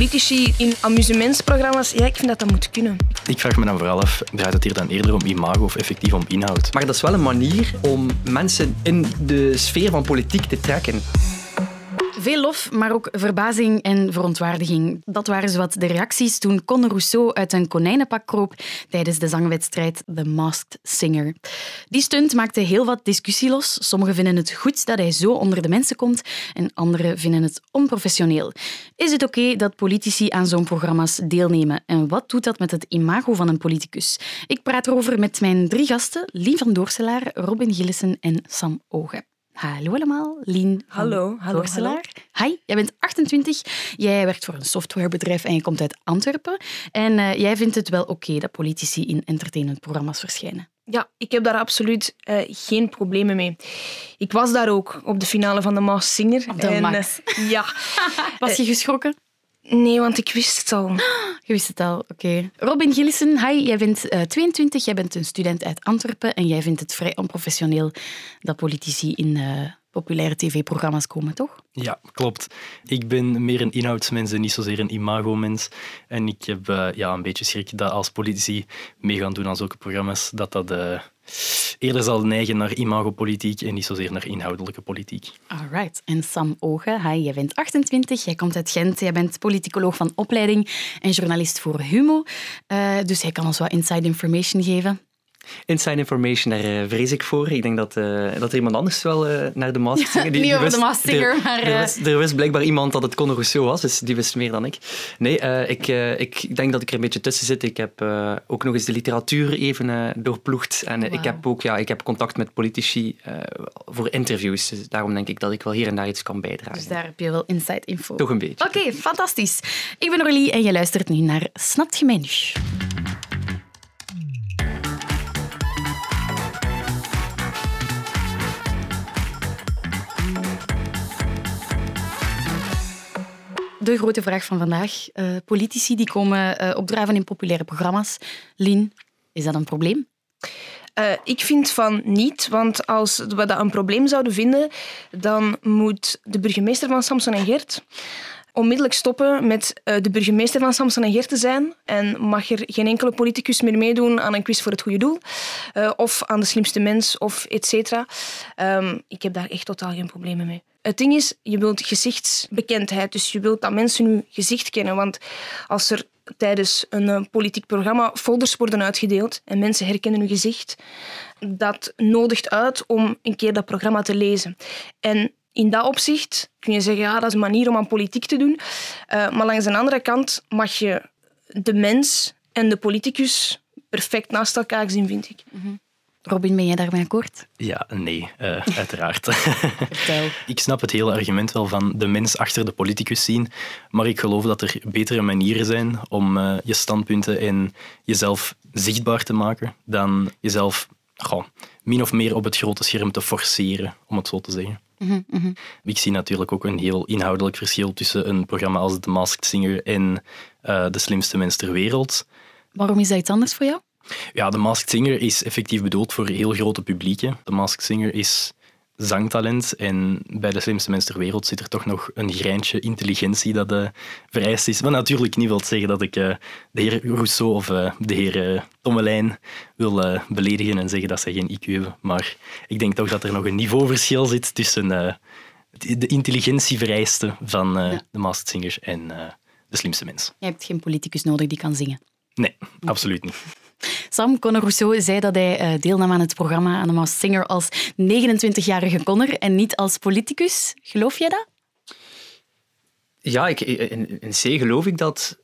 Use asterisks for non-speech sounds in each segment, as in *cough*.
politici in amusementsprogramma's, ja, ik vind dat dat moet kunnen. Ik vraag me dan vooral af, draait het hier dan eerder om imago of effectief om inhoud? Maar dat is wel een manier om mensen in de sfeer van politiek te trekken. Veel lof, maar ook verbazing en verontwaardiging. Dat waren zowat de reacties toen Conor Rousseau uit een konijnenpak kroop tijdens de zangwedstrijd The Masked Singer. Die stunt maakte heel wat discussie los. Sommigen vinden het goed dat hij zo onder de mensen komt en anderen vinden het onprofessioneel. Is het oké dat politici aan zo'n programma's deelnemen? En wat doet dat met het imago van een politicus? Ik praat erover met mijn drie gasten, Lien van Doorselaar, Robin Gillissen en Sam Ogen. Hallo allemaal, Lien. Hallo, hallo, hallo. Hi, jij bent 28, jij werkt voor een softwarebedrijf en je komt uit Antwerpen. En uh, jij vindt het wel oké dat politici in entertainmentprogramma's verschijnen? Ja, ik heb daar absoluut uh, geen problemen mee. Ik was daar ook op de finale van de Maas Singer. Op de en. Uh, ja. *laughs* Was je geschrokken? Nee, want ik wist het al. *gasps* Je wist het al, oké. Okay. Robin Gillissen, hi, jij bent uh, 22, jij bent een student uit Antwerpen en jij vindt het vrij onprofessioneel dat politici in uh, populaire tv-programma's komen, toch? Ja, klopt. Ik ben meer een inhoudsmens en niet zozeer een imagomens. En ik heb uh, ja, een beetje schrik dat als politici mee gaan doen aan zulke programma's, dat dat eerder zal neigen naar imagopolitiek en niet zozeer naar inhoudelijke politiek. Alright. En Sam Ogen, hi, jij bent 28, jij komt uit Gent, jij bent politicoloog van opleiding en journalist voor Humo. Uh, dus jij kan ons wat inside information geven. Inside information, daar uh, vrees ik voor. Ik denk dat, uh, dat er iemand anders wel uh, naar de Masked Singer... *laughs* Die, niet over wist, de Masked Singer, er, maar... Er wist, er wist blijkbaar iemand dat het Conor Rousseau was, dus die wist meer dan ik. Nee, ik, ik denk dat ik er een beetje tussen zit. Ik heb ook nog eens de literatuur even doorploegd. En wow. ik, heb ook, ja, ik heb contact met politici voor interviews. Dus daarom denk ik dat ik wel hier en daar iets kan bijdragen. Dus daar heb je wel inside info. Toch een beetje. Oké, okay, fantastisch. Ik ben Orly en je luistert nu naar Snapt je de grote vraag van vandaag. Uh, politici die komen uh, opdraven in populaire programma's. Lien, is dat een probleem? Uh, ik vind van niet, want als we dat een probleem zouden vinden, dan moet de burgemeester van Samson en Gert onmiddellijk stoppen met de burgemeester van Samson en Gert te zijn en mag er geen enkele politicus meer meedoen aan een quiz voor het goede doel of aan de slimste mens of et. Um, ik heb daar echt totaal geen problemen mee. Het ding is, je wilt gezichtsbekendheid, dus je wilt dat mensen hun gezicht kennen. Want als er tijdens een uh, politiek programma folders worden uitgedeeld en mensen herkennen hun gezicht, dat nodigt uit om een keer dat programma te lezen. En in dat opzicht kun je zeggen, ja, dat is een manier om aan politiek te doen. Uh, maar langs de andere kant mag je de mens en de politicus perfect naast elkaar zien, vind ik. -hmm. Robin, ben jij daarmee akkoord? Ja, nee, uh, *laughs* uiteraard. *laughs* ik snap het hele argument wel van de mens achter de politicus zien, maar ik geloof dat er betere manieren zijn om uh, je standpunten en jezelf zichtbaar te maken dan jezelf goh, min of meer op het grote scherm te forceren, om het zo te zeggen. Mm -hmm. Ik zie natuurlijk ook een heel inhoudelijk verschil tussen een programma als The Masked Singer en uh, De Slimste Mens ter Wereld. Waarom is dat iets anders voor jou? Ja, de Masked Singer is effectief bedoeld voor heel grote publieken. De Masked Singer is zangtalent en bij de slimste mens ter wereld zit er toch nog een greintje intelligentie dat uh, vereist is. Wat natuurlijk niet wil zeggen dat ik uh, de heer Rousseau of uh, de heer Tommelijn wil beledigen en zeggen dat zij geen IQ hebben. Maar ik denk toch dat er nog een niveauverschil zit tussen de intelligentievereisten van ja. de Masked Singer en de slimste mens. Je hebt geen politicus nodig die kan zingen. Nee, absoluut niet. Sam Conor Rousseau zei dat hij deelnam aan het programma aan de Singer als 29-jarige Conor en niet als politicus. Geloof jij dat? Ja, ik, in, in C geloof ik dat.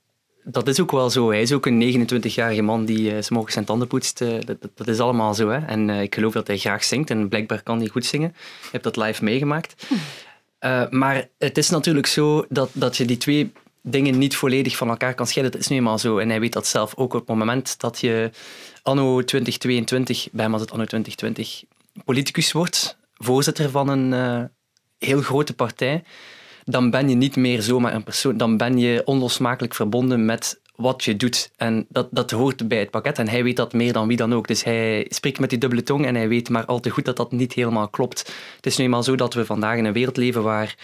Dat is ook wel zo. Hij is ook een 29-jarige man die uh, morgens zijn tanden poetst. Uh, dat, dat, is allemaal zo. Hè. En uh, ik geloof dat hij graag zingt en blijkbaar kan hij goed zingen. Ik heb dat live meegemaakt. Hm. maar het is natuurlijk zo dat, dat je die twee dingen niet volledig van elkaar kan scheiden. Dat is nu eenmaal zo. En hij weet dat zelf ook op het moment dat je anno 2022, bij hem het anno 2020, politicus wordt, voorzitter van een uh, heel grote partij, dan ben je niet meer zomaar een persoon. Dan ben je onlosmakelijk verbonden met wat je doet. En dat, dat hoort bij het pakket. En hij weet dat meer dan wie dan ook. Dus hij spreekt met die dubbele tong en hij weet maar al te goed dat dat niet helemaal klopt. Het is nu eenmaal zo dat we vandaag in een wereld leven waar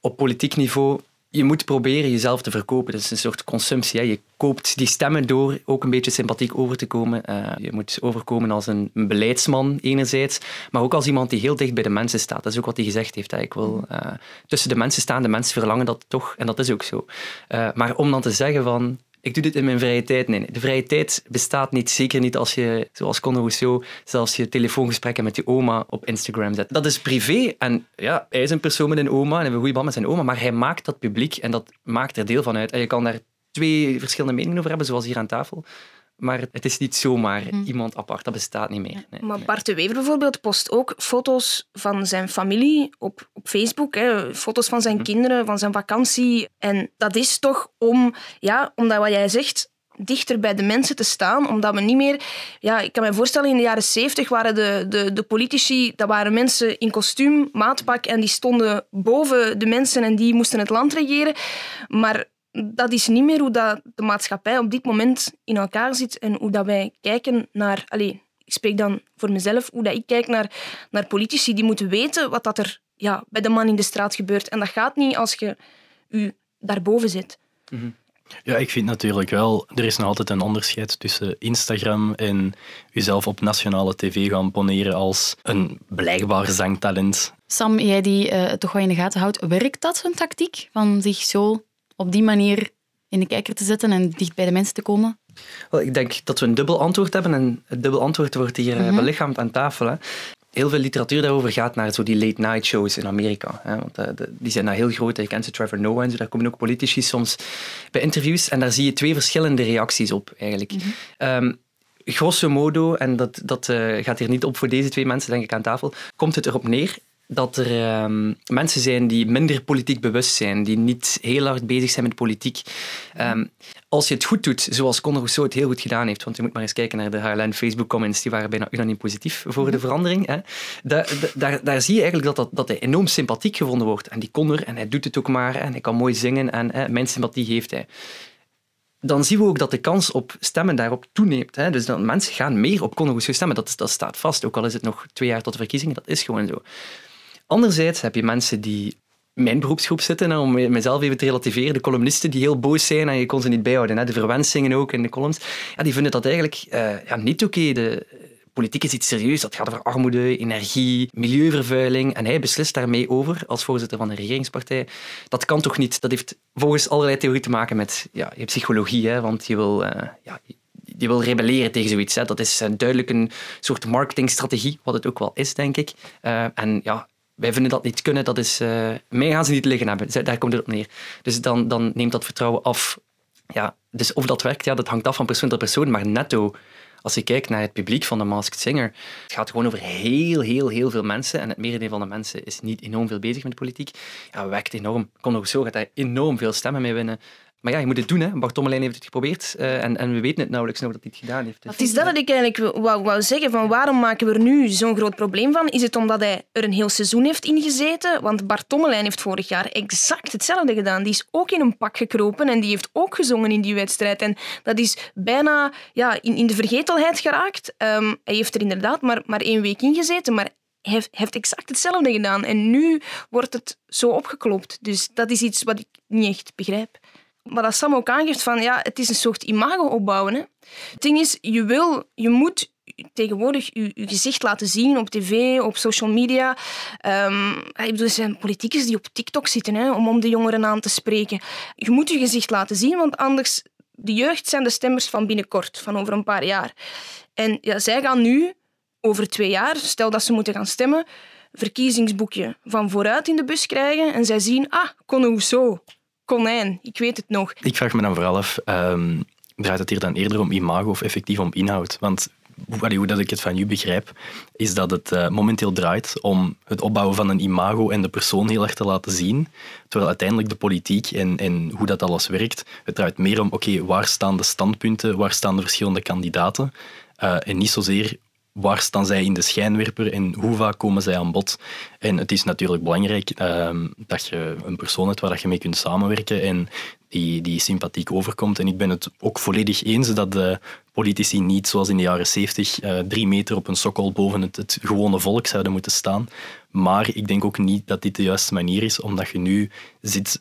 op politiek niveau je moet proberen jezelf te verkopen. Dat is een soort consumptie. Hè. Je koopt die stemmen door ook een beetje sympathiek over te komen. Uh, je moet overkomen als een, beleidsman enerzijds, maar ook als iemand die heel dicht bij de mensen staat. Dat is ook wat hij gezegd heeft. Hè. Ik wil uh, tussen de mensen staan, de mensen verlangen dat toch, en dat is ook zo. Uh, maar om dan te zeggen van ik doe dit in mijn vrije tijd. Nee, de vrije tijd bestaat niet. Zeker niet als je, zoals Conor Rousseau, zelfs je telefoongesprekken met je oma op Instagram zet. Dat is privé. En ja, hij is een persoon met een oma en heeft een goede band met zijn oma. Maar hij maakt dat publiek en dat maakt er deel van uit. En je kan daar twee verschillende meningen over hebben, zoals hier aan tafel. Maar het is niet zomaar mhm. iemand apart, dat bestaat niet meer. Nee, maar Bart de Wever bijvoorbeeld post ook foto's van zijn familie op, op Facebook. Hè. Foto's van zijn mhm. kinderen, van zijn vakantie. En dat is toch om, ja, omdat wat jij zegt, dichter bij de mensen te staan, omdat we niet meer... Ja, ik kan me voorstellen, in de jaren zeventig waren de, de, de politici, dat waren mensen in kostuum, maatpak, en die stonden boven de mensen en die moesten het land regeren. Maar dat is niet meer hoe dat de maatschappij op dit moment in elkaar zit en hoe dat wij kijken naar... Allez, ik spreek dan voor mezelf, hoe dat ik kijk naar, naar politici. Die moeten weten wat dat er ja, bij de man in de straat gebeurt. En dat gaat niet als je je daarboven zit. Mhm. Ja, ik vind natuurlijk wel, er is nog altijd een onderscheid tussen Instagram en jezelf op nationale tv gaan poneren als een blijkbaar zangtalent. Sam, jij die uh, toch wel in de gaten houdt, werkt dat, zo'n tactiek? Van zich zo op die manier in de kijker te zetten en dicht bij de mensen te komen? Wel, ik denk dat we een dubbel antwoord hebben en het dubbel antwoord wordt hier mm belichaamd aan tafel. Hè. Heel veel literatuur daarover gaat naar zo die late night shows in Amerika. Hè, want uh, die zijn daar heel groot. Je kent ze Trevor Noah en zo. Daar komen ook politici soms bij interviews. En daar zie je twee verschillende reacties op eigenlijk. Mm grosso modo, en dat, dat uh, gaat hier niet op voor deze twee mensen, denk ik, aan tafel, komt het erop neer dat er um, mensen zijn die minder politiek bewust zijn, die niet heel hard bezig zijn met politiek. Um, als je het goed doet, zoals Conor Rousseau het heel goed gedaan heeft, want je moet maar eens kijken naar de HLN Facebook-comments, die waren bijna unaniem positief voor de mhm. verandering. Hè. Daar, daar, daar, zie je eigenlijk dat, dat, dat hij enorm sympathiek gevonden wordt. En die Conor, en hij doet het ook maar, en hij kan mooi zingen, en hè, mijn sympathie heeft hij dan zien we ook dat de kans op stemmen daarop toeneemt. Hè. Dus dan mensen gaan meer op Conor Rousseau stemmen. Dat, dat staat vast, ook al is het nog twee jaar tot de verkiezingen. Dat is gewoon zo. Anderzijds heb je mensen die mijn beroepsgroep zitten, om mezelf even te relativeren, de columnisten die heel boos zijn en je kon ze niet bijhouden. Hè. De verwensingen ook in de columns. Ja, die vinden dat eigenlijk uh, ja, niet oké. De politiek is iets serieus. Dat gaat over armoede, energie, milieuvervuiling. En hij beslist daarmee over, als voorzitter van de regeringspartij. Dat kan toch niet? Dat heeft volgens allerlei theorieën te maken met ja, je psychologie. Hè, want je wil... Uh, ja, je wil rebelleren tegen zoiets. Dat is uh, duidelijk een soort marketingstrategie, wat het ook wel is, denk ik. En ja, wij vinden dat niet kunnen, dat is, uh, mij gaan ze niet liggen hebben. Daar komt het op neer. Dus dan, dan neemt dat vertrouwen af. Ja, dus of dat werkt, ja, dat hangt af van persoon tot persoon, maar netto, als je kijkt naar het publiek van de Masked Singer, het gaat gewoon over heel, heel, heel veel mensen en het merendeel van de mensen is niet enorm veel bezig met politiek. Ja, werkt enorm. Kon ook zo gaat hij enorm veel stemmen mee winnen. Maar ja, je moet het doen. Hè. Bart Tommelijn heeft het geprobeerd uh, en, en we weten het nauwelijks nog dat hij het gedaan heeft. Het is dat wat ik eigenlijk wou, wou zeggen. Van waarom maken we er nu zo'n groot probleem van? Is het omdat hij er een heel seizoen heeft ingezeten? Want Bart Tommelijn heeft vorig jaar exact hetzelfde gedaan. Die is ook in een pak gekropen en die heeft ook gezongen in die wedstrijd. En dat is bijna ja, in, in de vergetelheid geraakt. Um, hij heeft er inderdaad maar, maar één week in gezeten, maar heeft, heeft exact hetzelfde gedaan. En nu wordt het zo opgeklopt. Dus dat is iets wat ik niet echt begrijp. Maar dat Sam ook aangeeft van ja, het is een soort imago opbouwen. Hè. Het ding is, je wil, je moet tegenwoordig je, gezicht laten zien op tv, op social media. Um, ik bedoel, er zijn politiekers die op TikTok zitten hè, om, om de jongeren aan te spreken. Je moet je gezicht laten zien, want anders... De jeugd zijn de stemmers van binnenkort, van over een paar jaar. En ja, zij gaan nu, over twee jaar, stel dat ze moeten gaan stemmen, verkiezingsboekje van vooruit in de bus krijgen en zij zien, ah, Conno zo konijn. Ik weet het nog. Ik vraag me dan vooral af, um, draait het hier dan eerder om imago of effectief om inhoud? Want hoe dat ik het van u begrijp, is dat het uh, momenteel draait om het opbouwen van een imago en de persoon heel erg te laten zien. Terwijl uiteindelijk de politiek en, en hoe dat alles werkt, het draait meer om, oké, waar staan de standpunten, waar staan de verschillende kandidaten? Uh, en niet zozeer waar staan zij in de schijnwerper en hoe vaak komen zij aan bod. En het is natuurlijk belangrijk ehm, dat je een persoon hebt waar je mee kunt samenwerken en die, die sympathiek overkomt. En ik ben het ook volledig eens dat de politici niet, zoals in de jaren zeventig, uh, drie meter op een sokkel boven het, het gewone volk zouden moeten staan. Maar ik denk ook niet dat dit de juiste manier is, omdat je nu zit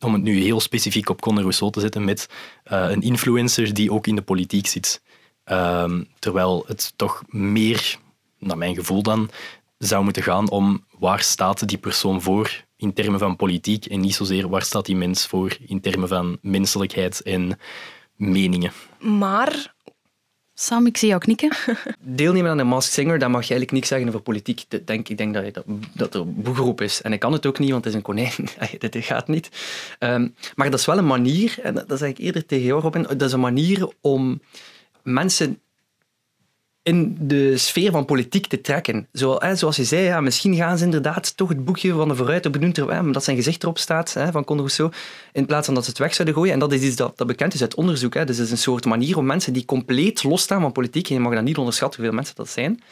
om het nu heel specifiek op Conor Rousseau te zetten, met uh, een influencer die ook in de politiek zit. Ehm, terwijl het toch meer, naar mijn gevoel dan, zou moeten gaan om waar staat die persoon voor in termen van politiek en niet zozeer waar staat die mens voor in termen van menselijkheid en meningen. Maar Sam, ik zie jou knikken. *laughs* Deelnemen aan de Masked Singer, daar mag je eigenlijk niks zeggen over politiek. Ik denk, ik denk dat, dat, dat er boegeroep is. En ik kan het ook niet, want het is een konijn. *laughs* Dit gaat niet. Um, maar dat is wel een manier, en dat zeg ik eerder tegen jou, Robin, dat is een manier om mensen in de sfeer van politiek te trekken. zoals je zei, ja, misschien gaan ze inderdaad toch het boekje van de vooruit benoemd, omdat zijn gezicht erop staat, hè, van Conor Rousseau, in plaats van dat ze het weg zouden gooien. En dat is iets dat, dat bekend is uit onderzoek. Hè. Dus het is een soort manier om mensen die compleet losstaan van politiek, en je mag dat niet onderschatten hoeveel mensen dat zijn,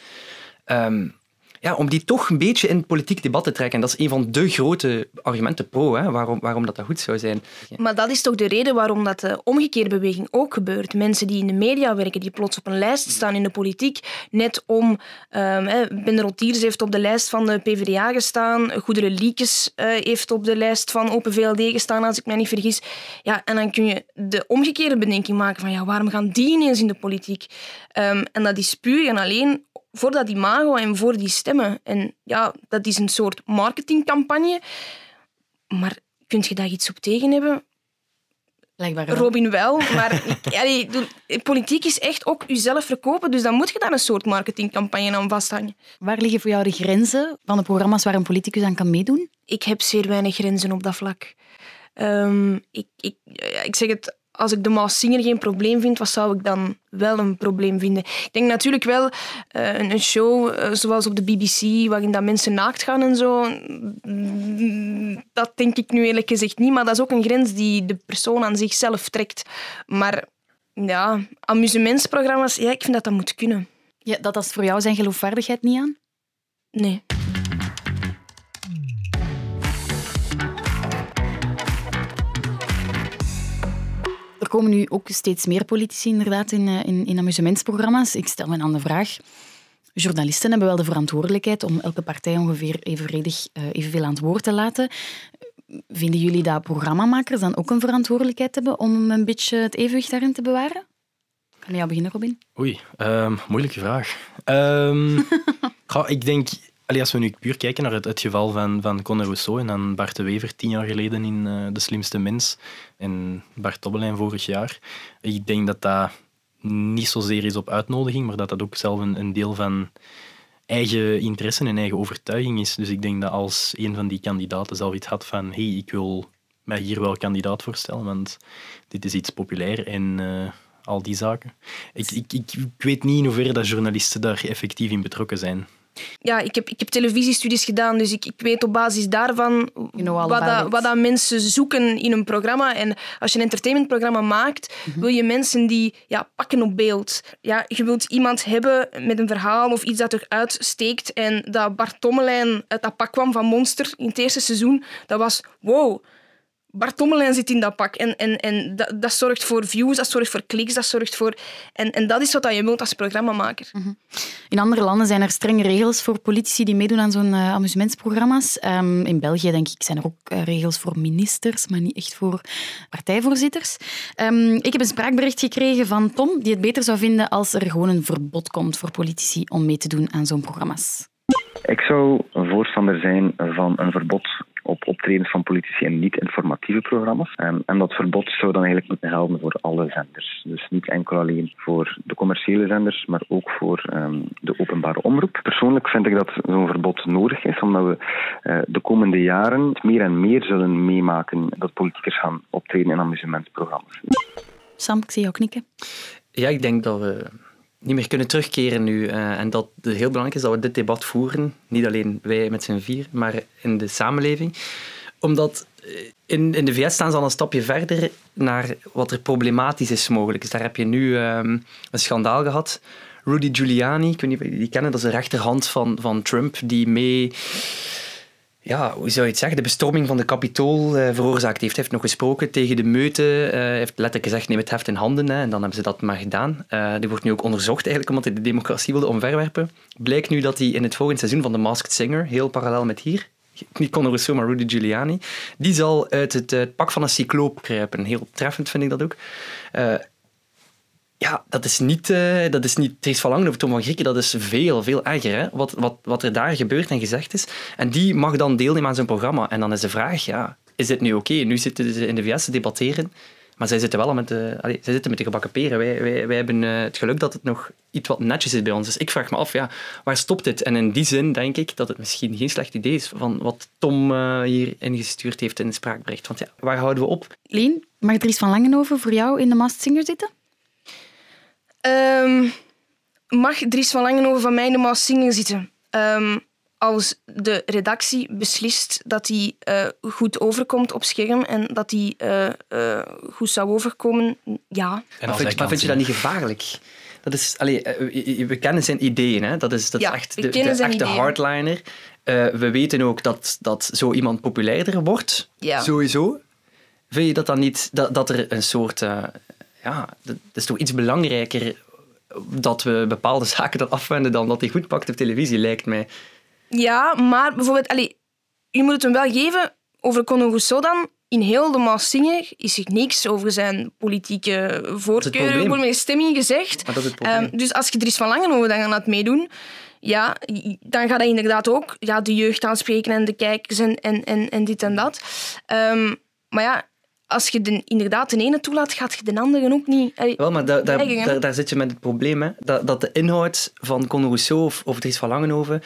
um, ja, om die toch een beetje in het politiek debat te trekken. Dat is een van de grote argumenten pro, hè, waarom, waarom dat, dat goed zou zijn. Maar dat is toch de reden waarom dat de omgekeerde beweging ook gebeurt. Mensen die in de media werken, die plots op een lijst staan in de politiek, net om... Um, Rotiers heeft op de lijst van de PvdA gestaan, Goedere Liekes heeft op de lijst van Open VLD gestaan, als ik mij niet vergis. Ja, en dan kun je de omgekeerde bedenking maken van ja, waarom gaan die ineens in de politiek? Um, en dat is puur en alleen voor dat imago en voor die stemmen. En ja, dat is een soort marketingcampagne. Maar kun je daar iets op tegen hebben? Blijkbaar Robin wel, *laughs* maar ik, politiek is echt ook jezelf verkopen, dus dan moet je daar een soort marketingcampagne aan vasthangen. Waar liggen voor jou de grenzen van de programma's waar een politicus aan kan meedoen? Ik heb zeer weinig grenzen op dat vlak. Um, ik, ik, ik zeg het als ik de Maas Singer geen probleem vind, wat zou ik dan wel een probleem vinden? Ik denk natuurlijk wel uh, een show uh, zoals op de BBC, waarin dat mensen naakt gaan en zo. Dat denk ik nu eerlijk gezegd niet, maar dat is ook een grens die de persoon aan zichzelf trekt. Maar ja, amusementsprogramma's, ja, ik vind dat dat moet kunnen. Ja, dat is voor jou zijn geloofwaardigheid niet aan? Nee. Er komen nu ook steeds meer politici inderdaad in, eh, in, in amusementsprogramma's. Ik stel me een andere vraag. Journalisten hebben wel de verantwoordelijkheid om elke partij ongeveer evenredig, uh, evenveel aan het woord te laten. Vinden jullie dat programmamakers dan ook een verantwoordelijkheid hebben om een beetje het evenwicht daarin te bewaren? Kan jou beginnen, Robin? Oei, um, moeilijke vraag. *laughs* Um, ik denk Als we nu puur kijken naar het, het geval van, van Conor Rousseau en dan Bart de Wever tien jaar geleden in uh, De Slimste Mens en Bart Tobbelijn vorig jaar, ik denk dat dat niet zozeer is op uitnodiging, maar dat dat ook zelf een, een deel van eigen interesse en eigen overtuiging is. Dus ik denk dat als een van die kandidaten zelf iets had van hey, ik wil mij hier wel kandidaat voorstellen, want dit is iets populair en uh, al die zaken. Ik, ik, ik, ik weet niet in hoeverre dat journalisten daar effectief in betrokken zijn ja, ik heb, ik heb televisiestudies gedaan, dus ik, ik weet op basis daarvan wat, dat, wat dat mensen zoeken in een programma. En als je een entertainmentprogramma maakt, mhm. wil je mensen die ja, pakken op beeld. Ja, je wilt iemand hebben met een verhaal of iets dat eruit steekt. En dat Bart Tommelijn uit dat pak kwam van Monster in het eerste seizoen, dat was wow Bart Tommelijn zit in dat pak. En, en, en dat, dat zorgt voor views, dat zorgt voor kliks, dat zorgt voor... En, en dat is wat je wilt als programmamaker. Mhm. In andere landen zijn er strenge regels voor politici die meedoen aan zo'n uh, amusementsprogramma's. Um, in België, denk ik, zijn er ook uh, regels voor ministers, maar niet echt voor partijvoorzitters. Um, ik heb een spraakbericht gekregen van Tom, die het beter zou vinden als er gewoon een verbod komt voor politici om mee te doen aan zo'n programma's. Ik zou een voorstander zijn van een verbod op optredens van politici in niet-informatieve programma's. Um, en dat verbod zou dan eigenlijk moeten gelden voor alle zenders. Dus niet enkel alleen voor de commerciële zenders, maar ook voor um, de openbare omroep. Persoonlijk vind ik dat zo'n verbod nodig is, omdat we uh, de komende jaren meer en meer zullen meemaken dat politiekers gaan optreden in amusementsprogramma's. Sam, ik zie jou knikken. Ja, ik denk dat we niet meer kunnen terugkeren nu. Uh, en dat het heel belangrijk is dat we dit debat voeren. Niet alleen wij met z'n vier, maar in de samenleving. Omdat eh, in, in de VS staan ze al een stapje verder naar wat er problematisch is mogelijk. Dus daar heb je nu um, een schandaal gehad. Rudy Giuliani, ik weet niet of jullie die kennen, dat is de rechterhand van, van Trump, die mee ja, hoe zou je het zeggen, de bestorming van de Capitool uh, veroorzaakt heeft. Hij heeft nog gesproken tegen de meute, uh, heeft letterlijk gezegd neem het heft in handen hè, en dan hebben ze dat maar gedaan. Die wordt nu ook onderzocht eigenlijk omdat hij de democratie wilde omverwerpen. Blijkt nu dat hij in het volgende seizoen van The Masked Singer, heel parallel met hier, *laughs* niet Conor Rousseau, maar Rudy Giuliani, die zal uit het, pak van een cycloop kruipen. Heel treffend vind ik dat ook. Ja, dat is niet, uh, dat is niet Dries van Langen of Tom van Grieken, dat is veel, veel erger. Hè? Wat, wat, wat er daar gebeurt en gezegd is. En die mag dan deelnemen aan zijn programma. En dan is de vraag, ja, is dit nu oké? Nu zitten ze in de VS te debatteren. Maar zij zitten wel met de, allez, zij zitten met de gebakken peren. Wij, wij, wij hebben uh, het geluk dat het nog iets wat netjes is bij ons. Dus ik vraag me af, ja, waar stopt dit? En in die zin denk ik dat het misschien geen slecht idee is van wat Tom uh, hier ingestuurd heeft in het spraakbericht. Want ja, waar houden we op? Leen, mag Dries van Langenhoven voor jou in de Masked Singer zitten? Um, mag Dries van Langenhoven van mij Masked Singer zitten? Um, als de redactie beslist dat hij uh, goed overkomt op scherm en dat hij uh, uh, goed zou overkomen, ja. En maar, vind, maar vind je dat niet gevaarlijk? Dat is, allee, we kennen zijn ideeën, hè? dat is, dat ja, is echt de, de echte hardliner. we weten ook dat, dat zo iemand populairder wordt, ja. sowieso. Vind je dat dan niet, dat, dat er een soort, ja, dat is toch iets belangrijker dat we bepaalde *laughs* zaken dan afwenden dan dat hij goed pakt op televisie, lijkt mij. Ja, maar bijvoorbeeld, allee, je moet het hem wel geven over Conor Rousseau dan. In heel de Maas Singer is er niks over zijn politieke voorkeur, over mijn stemming gezegd. Um, dus als je Dries van Langenhoven dan gaat meedoen, ja, dan gaat hij inderdaad ook ja, de jeugd aanspreken en de kijkers en, en, en, en dit en dat. Um, maar ja, als je de, inderdaad de ene toelaat, gaat je de andere ook niet. Allee, Wel, maar da, da, daar, daar zit je met het probleem, hè, dat, dat de inhoud van Conor Rousseau of, of Dries van Langenhoven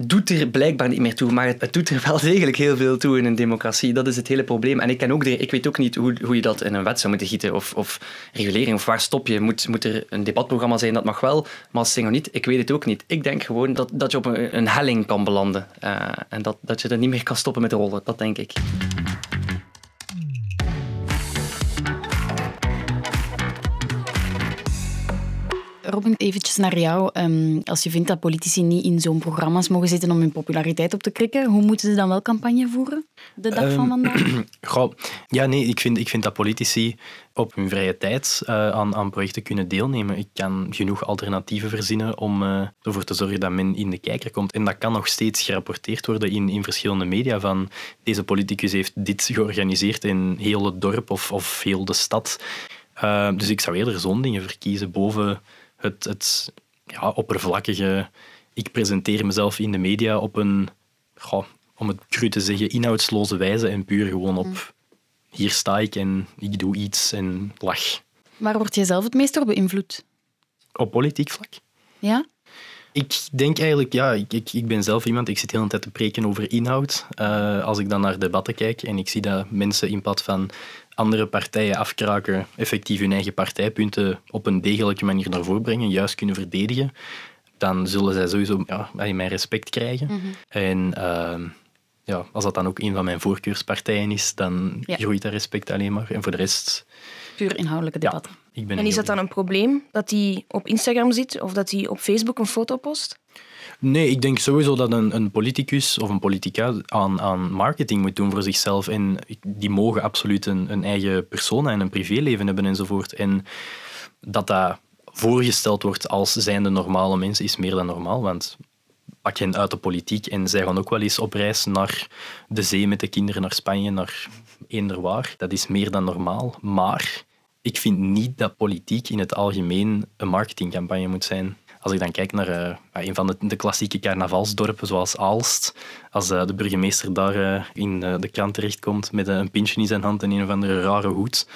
doet er blijkbaar niet meer toe, maar het, doet er wel degelijk heel veel toe in een democratie. Dat is het hele probleem. En ik, ken ook ik weet ook niet hoe, hoe je dat in een wet zou moeten gieten of, of regulering, of waar stop je. Moet, moet er een debatprogramma zijn, dat mag wel, maar als of niet, ik weet het ook niet. Ik denk gewoon dat, dat je op een, een helling kan belanden uh, en dat, dat je er niet meer kan stoppen met rollen. Dat denk ik. Robin, eventjes naar jou. Um, als je vindt dat politici niet in zo'n programma's mogen zitten om hun populariteit op te krikken, hoe moeten ze dan wel campagne voeren de dag um, van vandaag? *clears throat* Goh, ja, nee, ik vind, ik vind dat politici op hun vrije tijd uh, aan, aan projecten kunnen deelnemen. Ik kan genoeg alternatieven verzinnen om uh, ervoor te zorgen dat men in de kijker komt. En dat kan nog steeds gerapporteerd worden in, in verschillende media van deze politicus heeft dit georganiseerd in heel het dorp of, of heel de stad. Uh, dus ik zou eerder zo'n dingen verkiezen boven het, het ja, oppervlakkige. Ik presenteer mezelf in de media op een, goh, om het cru te zeggen, inhoudsloze wijze en puur gewoon op mm. hier sta ik en ik doe iets en lach. Waar word jij zelf het meest door beïnvloed? Op politiek vlak? Ja? Ik denk eigenlijk, ja, ik, ik, ik ben zelf iemand, ik zit de hele tijd te preken over inhoud. Uh, als ik dan naar debatten kijk en ik zie dat mensen in plaats van andere partijen afkraken, effectief hun eigen partijpunten op een degelijke manier naar voren brengen, juist kunnen verdedigen, dan zullen zij sowieso ja, mijn respect krijgen. Mhm. En uh, ja, als dat dan ook een van mijn voorkeurspartijen is, dan groeit dat respect alleen maar. En voor de rest... Puur inhoudelijke debatten. Ja, en is dat dan een probleem, dat hij op Instagram zit of dat hij op Facebook een foto post? Nee, ik denk sowieso dat een, een politicus of een politica aan, aan marketing moet doen voor zichzelf. En die mogen absoluut een, een eigen persoon en een privéleven hebben enzovoort. En dat dat voorgesteld wordt als zijnde normale mensen is meer dan normaal. Want pak hen uit de politiek en zij gaan ook wel eens op reis naar de zee met de kinderen, naar Spanje, naar eender waar. Dat is meer dan normaal. Maar ik vind niet dat politiek in het algemeen een marketingcampagne moet zijn. Als ik dan kijk naar uh, een van de, de, klassieke carnavalsdorpen, zoals Aalst, als uh, de burgemeester daar uh, in de krant terechtkomt met een pintje in zijn hand en een of andere rare hoed,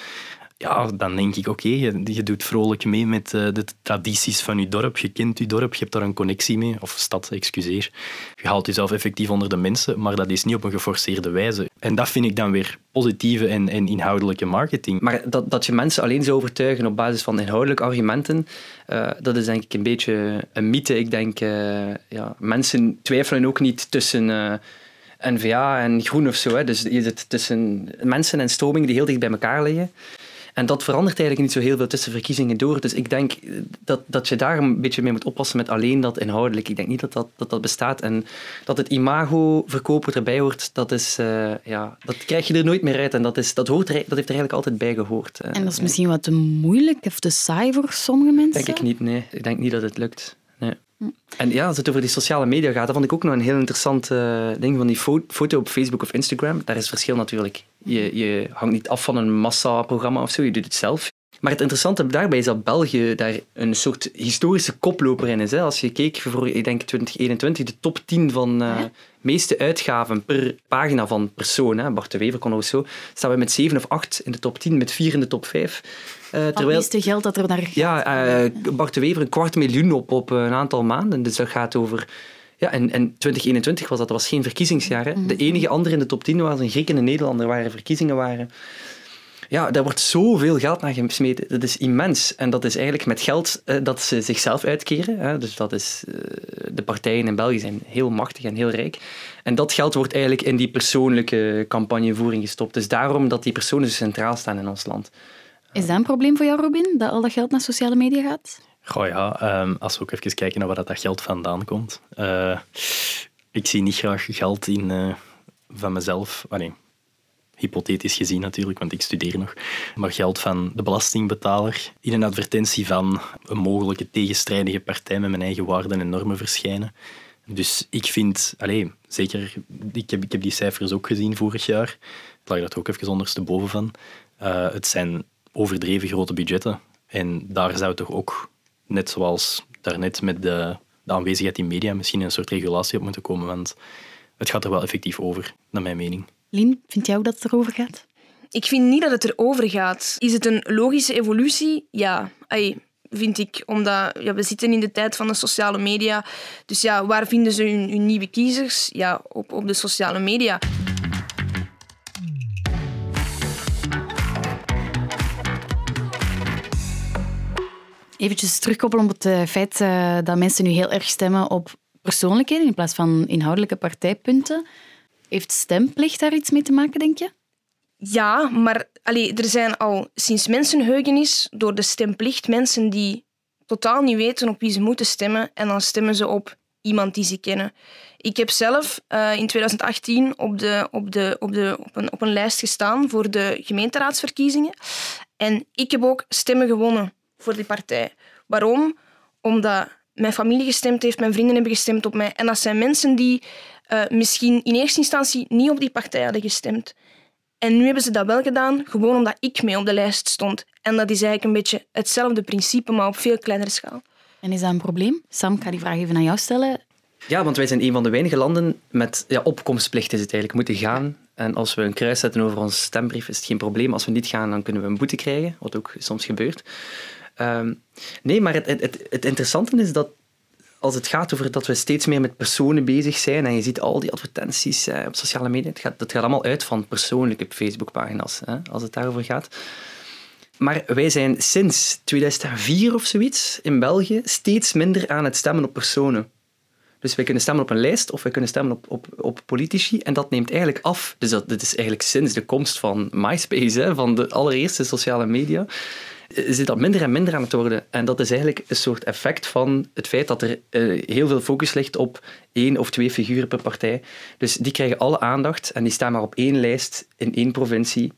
ja, dan denk ik, oké, je, doet vrolijk mee met uh, de tradities van je dorp. Je kent je dorp, je hebt daar een connectie mee. Of stad, excuseer. Je haalt jezelf effectief onder de mensen, maar dat is niet op een geforceerde wijze. En dat vind ik dan weer positieve en, en inhoudelijke marketing. Maar dat, dat je mensen alleen zou overtuigen op basis van inhoudelijke argumenten, uh, dat is denk ik een beetje een mythe. Ik denk, uh, ja, mensen twijfelen ook niet tussen... NVA en groen of zo. Hè. Dus tussen mensen en stromingen die heel dicht bij elkaar liggen. En dat verandert eigenlijk niet zo heel veel tussen verkiezingen door. Dus ik denk dat, dat je daar een beetje mee moet oppassen met alleen dat inhoudelijk. Ik denk niet dat dat, dat, dat bestaat. En dat het imago verkopen erbij hoort, dat, is, uh, ja, dat krijg je er nooit meer uit. En dat, is, dat, hoort er, dat heeft er eigenlijk altijd bij gehoord. En dat is misschien wat te moeilijk of te saai voor sommige mensen? Denk ik niet, nee. Ik denk niet dat het lukt. Nee. En ja, als het over die sociale media gaat, dat vond ik ook nog een heel interessant uh, ding van die fo foto op Facebook of Instagram. Daar is verschil natuurlijk. Je, je hangt niet af van een massaprogramma of zo, je doet het zelf. Maar het interessante daarbij is dat België daar een soort historische koploper in is. Hè. Als je keek voor, ik denk 2021, de top 10 van uh, meeste uitgaven per pagina van persoon, hè. Bart de Wever kon ook zo, staan we met 7 of 8 in de top 10, met 4 in de top 5. Uh, terwijl, het meeste geld dat er naar gaat. Ja, uh, Bart de Wever een kwart miljoen op, op een aantal maanden. Dus dat gaat over... Ja, en, en 2021 was dat, dat was geen verkiezingsjaar. Hè. De mhm. enige andere in de top 10 was een Griek en een Nederlander waar er verkiezingen waren ja, daar wordt zoveel geld naar gesmeten. Dat is immens. En dat is eigenlijk met geld uh, dat ze zichzelf uitkeren. Hè. Dus dat is, uh, de partijen in België zijn heel machtig en heel rijk. En dat geld wordt eigenlijk in die persoonlijke campagnevoering gestopt. Dus daarom dat die personen zo centraal staan in ons land. Is dat een probleem voor jou, Robin, dat al dat geld naar sociale media gaat? Goh ja, um, als we ook even kijken naar waar dat geld vandaan komt. Uh, ik zie niet graag geld in van mezelf. Nee, hypothetisch gezien natuurlijk, want ik studeer nog, maar geld van de belastingbetaler in een advertentie van een mogelijke tegenstrijdige partij met mijn eigen waarden en normen verschijnen. Dus ik vind, allez, zeker, ik heb, ik heb die cijfers ook gezien vorig jaar, ik lag er ook even ondersteboven van. Uh, het zijn overdreven grote budgetten. En daar zou toch ook, net zoals daarnet met de, de aanwezigheid in media, misschien een soort regulatie op moeten komen, want het gaat er wel effectief over, naar mijn mening. Lien, vind jij ook dat het erover gaat? Ik vind niet dat het erover gaat. Is het een logische evolutie? Ja. Vind ik. Omdat ja, we zitten in de tijd van de sociale media. Dus ja, waar vinden ze hun, hun nieuwe kiezers? Ja, op, op de sociale media. Eventjes terugkoppelen op het eh, feit uh, dat mensen nu heel erg stemmen op persoonlijkheden in plaats van inhoudelijke partijpunten. Heeft stemplicht daar iets mee te maken, denk je? Ja, maar allee, er zijn al sinds mensenheugenis door de stemplicht mensen die totaal niet weten op wie ze moeten stemmen en dan stemmen ze op iemand die ze kennen. Ik heb zelf uh, in 2018 op, de, op, de, op, de, op, een, op een lijst gestaan voor de gemeenteraadsverkiezingen. En ik heb ook stemmen gewonnen voor die partij. Waarom? Omdat mijn familie gestemd heeft, mijn vrienden hebben gestemd op mij. En dat zijn mensen die uh, misschien in eerste instantie niet op die partij hadden gestemd. En nu hebben ze dat wel gedaan, gewoon omdat ik mee op de lijst stond. En dat is eigenlijk een beetje hetzelfde principe, maar op veel kleinere schaal. En is dat een probleem? Sam, ik ga die vraag even aan jou stellen. Ja, want wij zijn een van de weinige landen met ja, opkomstplicht is het eigenlijk. moeten gaan. En als we een kruis zetten over onze stembrief, is het geen probleem. Als we niet gaan, dan kunnen we een boete krijgen, wat ook soms gebeurt. Um, nee, maar het, het, het interessante is dat als het gaat over dat we steeds meer met personen bezig zijn en je ziet al die advertenties eh, op sociale media, het gaat, dat gaat allemaal uit van persoonlijke Facebookpagina's, hè, als het daarover gaat. Maar wij zijn sinds 2004 of zoiets in België steeds minder aan het stemmen op personen. Dus wij kunnen stemmen op een lijst of wij kunnen stemmen op, op, op politici en dat neemt eigenlijk af. Dus dat, is eigenlijk sinds de komst van MySpace, hè, van de allereerste sociale media, zit dat minder en minder aan het worden. En dat is eigenlijk een soort effect van het feit dat er uh, heel veel focus ligt op één of twee figuren per partij. Dus die krijgen alle aandacht en die staan maar op één lijst in één provincie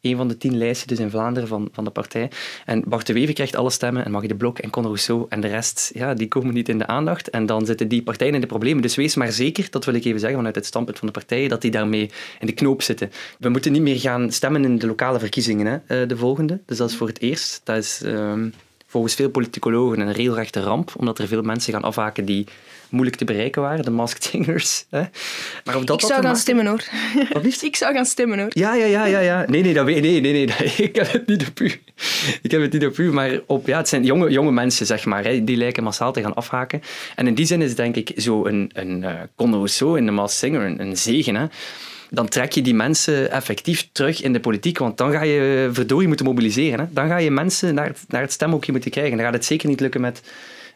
een van de tien lijsten dus in Vlaanderen van, van de partij. En Bart de Wever krijgt alle stemmen en Magie de Blok en Conor Rousseau en de rest, ja, die komen niet in de aandacht. En dan zitten die partijen in de problemen. Dus wees maar zeker, dat wil ik even zeggen vanuit het standpunt van de partijen, dat die daarmee in de knoop zitten. We moeten niet meer gaan stemmen in de lokale verkiezingen, hè, eh, de volgende. Dus dat is voor het eerst. Dat is... Ehm, volgens veel politicologen een regelrechte ramp, omdat er veel mensen gaan afhaken die moeilijk te bereiken waren, de Masked *laughs* Singers. Hè. Maar of dat ik zou gaan stemmen hoor. Wat liefst? *laughs* Ik zou gaan stemmen hoor. Ja, ja, ja, ja. ja. Nee, nee, dat, nee, nee, nee, *laughs* ik heb het niet op u. Ik heb het niet op u, maar op, ja, het zijn jonge, jonge mensen, zeg maar, hè, die lijken massaal te gaan afhaken. En in die zin is denk ik zo een, een uh, Conor Rousseau in de Masked Singer een, een zegen. Hè dan trek je die mensen effectief terug in de politiek. Want dan ga je verdorie moeten mobiliseren. Hè. Dan ga je mensen naar het, naar het stemhokje moeten krijgen. Dan gaat het zeker niet lukken met eh,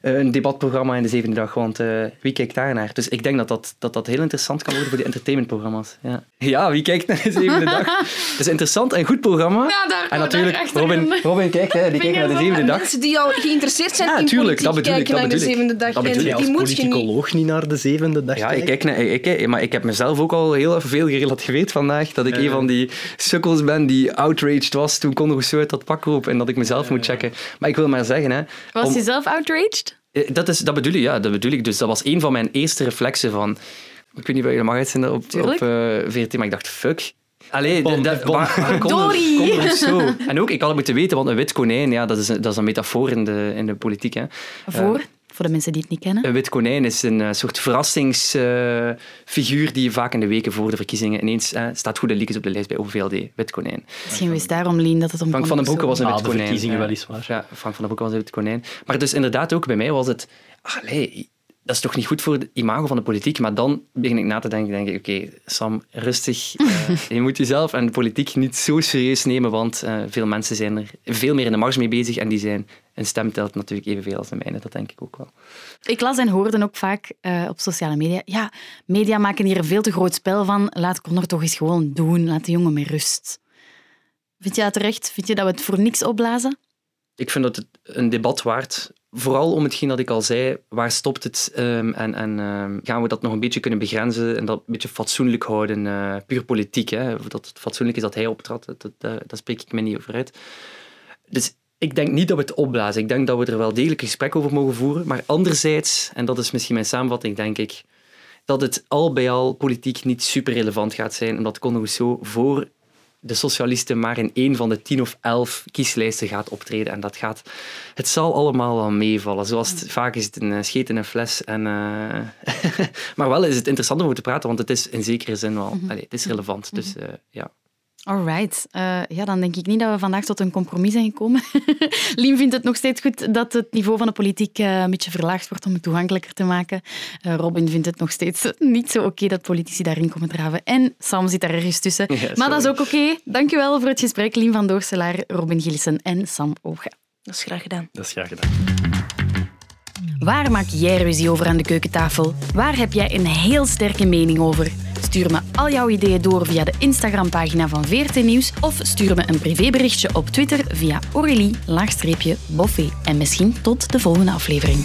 een debatprogramma in de zevende dag, want uh, wie kijkt daar naar? Dus ik denk dat dat, dat dat heel interessant kan worden voor die entertainmentprogramma's. Ja, ja wie kijkt naar de zevende dag? *laughs* Het is een interessant en goed programma. Ja, en natuurlijk, Robin, Robin kijkt, hè, die *laughs* kijkt naar de zevende dag. Mensen die al geïnteresseerd zijn ja, in tuurlijk, dat bedoel ik, dat naar de zevende dag. Dat bedoel je als politicoloog niet naar de zevende dag Ja, ik kijk, naar, ik, ik, maar ik heb mezelf ook al heel veel gerelativeerd vandaag, dat ik een van die sukkels ben die outraged was toen Conor Rousseau uit dat pak roep en dat ik mezelf moet checken. Maar ik wil maar zeggen... Hè, was je zelf outraged? Eh, Dat, is, dat, bedoel ik, ja, dat bedoel ik. Dus dat was een van mijn eerste reflexen van... Ik weet niet wat je mag uitzenden op, op Tuurlijk. eh, VRT, maar ik dacht, fuck. Allee, Bom, de- de- bom. waar- waar komt het- Dory. komt het *laughs* zo? En ook, ik had het moeten weten, want een wit konijn, ja, dat, is een, dat is een metafoor in de, in de politiek. Hè. Voor, voor de mensen die het niet kennen. Een wit konijn is een eh, soort verrassingsfiguur die je vaak in de weken voor de verkiezingen ineens eh, staat goede liedjes op de lijst bij OVLD. Wit konijn. Misschien wist daarom, Lien, dat het om Frank van den Broeke was een Ah, wit de konijn. verkiezingen ja. weliswaar. Ja, Frank van den Broeke was een wit konijn. Maar dus inderdaad ook bij mij was het... Allee, dat is toch niet goed voor het imago van de politiek? Maar dan begin ik na te denken, denk ik, oké, Sam, rustig. Eh, *laughs* je moet jezelf en de politiek niet zo serieus nemen, want eh, veel mensen zijn er veel meer in de mars mee bezig en die zijn... Een stem telt natuurlijk evenveel als de mijne, dat denk ik ook wel. Ik las en hoorde ook vaak eh, op sociale media. Ja, media maken hier een veel te groot spel van. Laat Connor toch eens gewoon doen. Laat de jongen met rust. Vind je dat terecht? Vind je dat we het voor niks opblazen? Ik vind dat het een debat waard. Vooral om hetgeen dat ik al zei, waar stopt het ehm, en, en ehm, gaan we dat nog een beetje kunnen begrenzen en dat een beetje fatsoenlijk houden, eh, puur politiek. Hè? Of Dat het fatsoenlijk is dat hij optrad, dat, daar spreek ik me niet over uit. Dus ik denk niet dat we het opblazen. Ik denk dat we er wel degelijk een gesprek over mogen voeren. Maar anderzijds, en dat is misschien mijn samenvatting, denk ik, dat het al bij al politiek niet super relevant gaat zijn, omdat Conor Rousseau voor de socialisten maar in één van de tien of elf kieslijsten gaat optreden. En dat gaat... Het zal allemaal wel meevallen. Zoals het, vaak is het een eh, scheet in een fles. En, eh, *laughs* maar wel is het interessant om over te praten, want het is in zekere zin wel... Allee, het is relevant, dus eh, ja. Alright. Eh ja, dan denk ik niet dat we vandaag tot een compromis zijn gekomen. *laughs* Lien vindt het nog steeds goed dat het niveau van de politiek eh, een beetje verlaagd wordt om het toegankelijker te maken. Eh, Robin vindt het nog steeds niet zo oké dat politici daarin komen draven. En Sam zit daar ergens tussen. *laughs* Ja, maar dat is ook oké. Dankjewel voor het gesprek, Lien van Doorselaar, Robin Gillissen en Sam Oga. Dat is graag gedaan. Dat is graag gedaan. Waar maak jij ruzie over aan de keukentafel? Waar heb jij een heel sterke mening over? Stuur me al jouw ideeën door via de Instagram-pagina van VRT Nieuws of stuur me een privéberichtje op Twitter via Aurélie-Boffé. En misschien tot de volgende aflevering.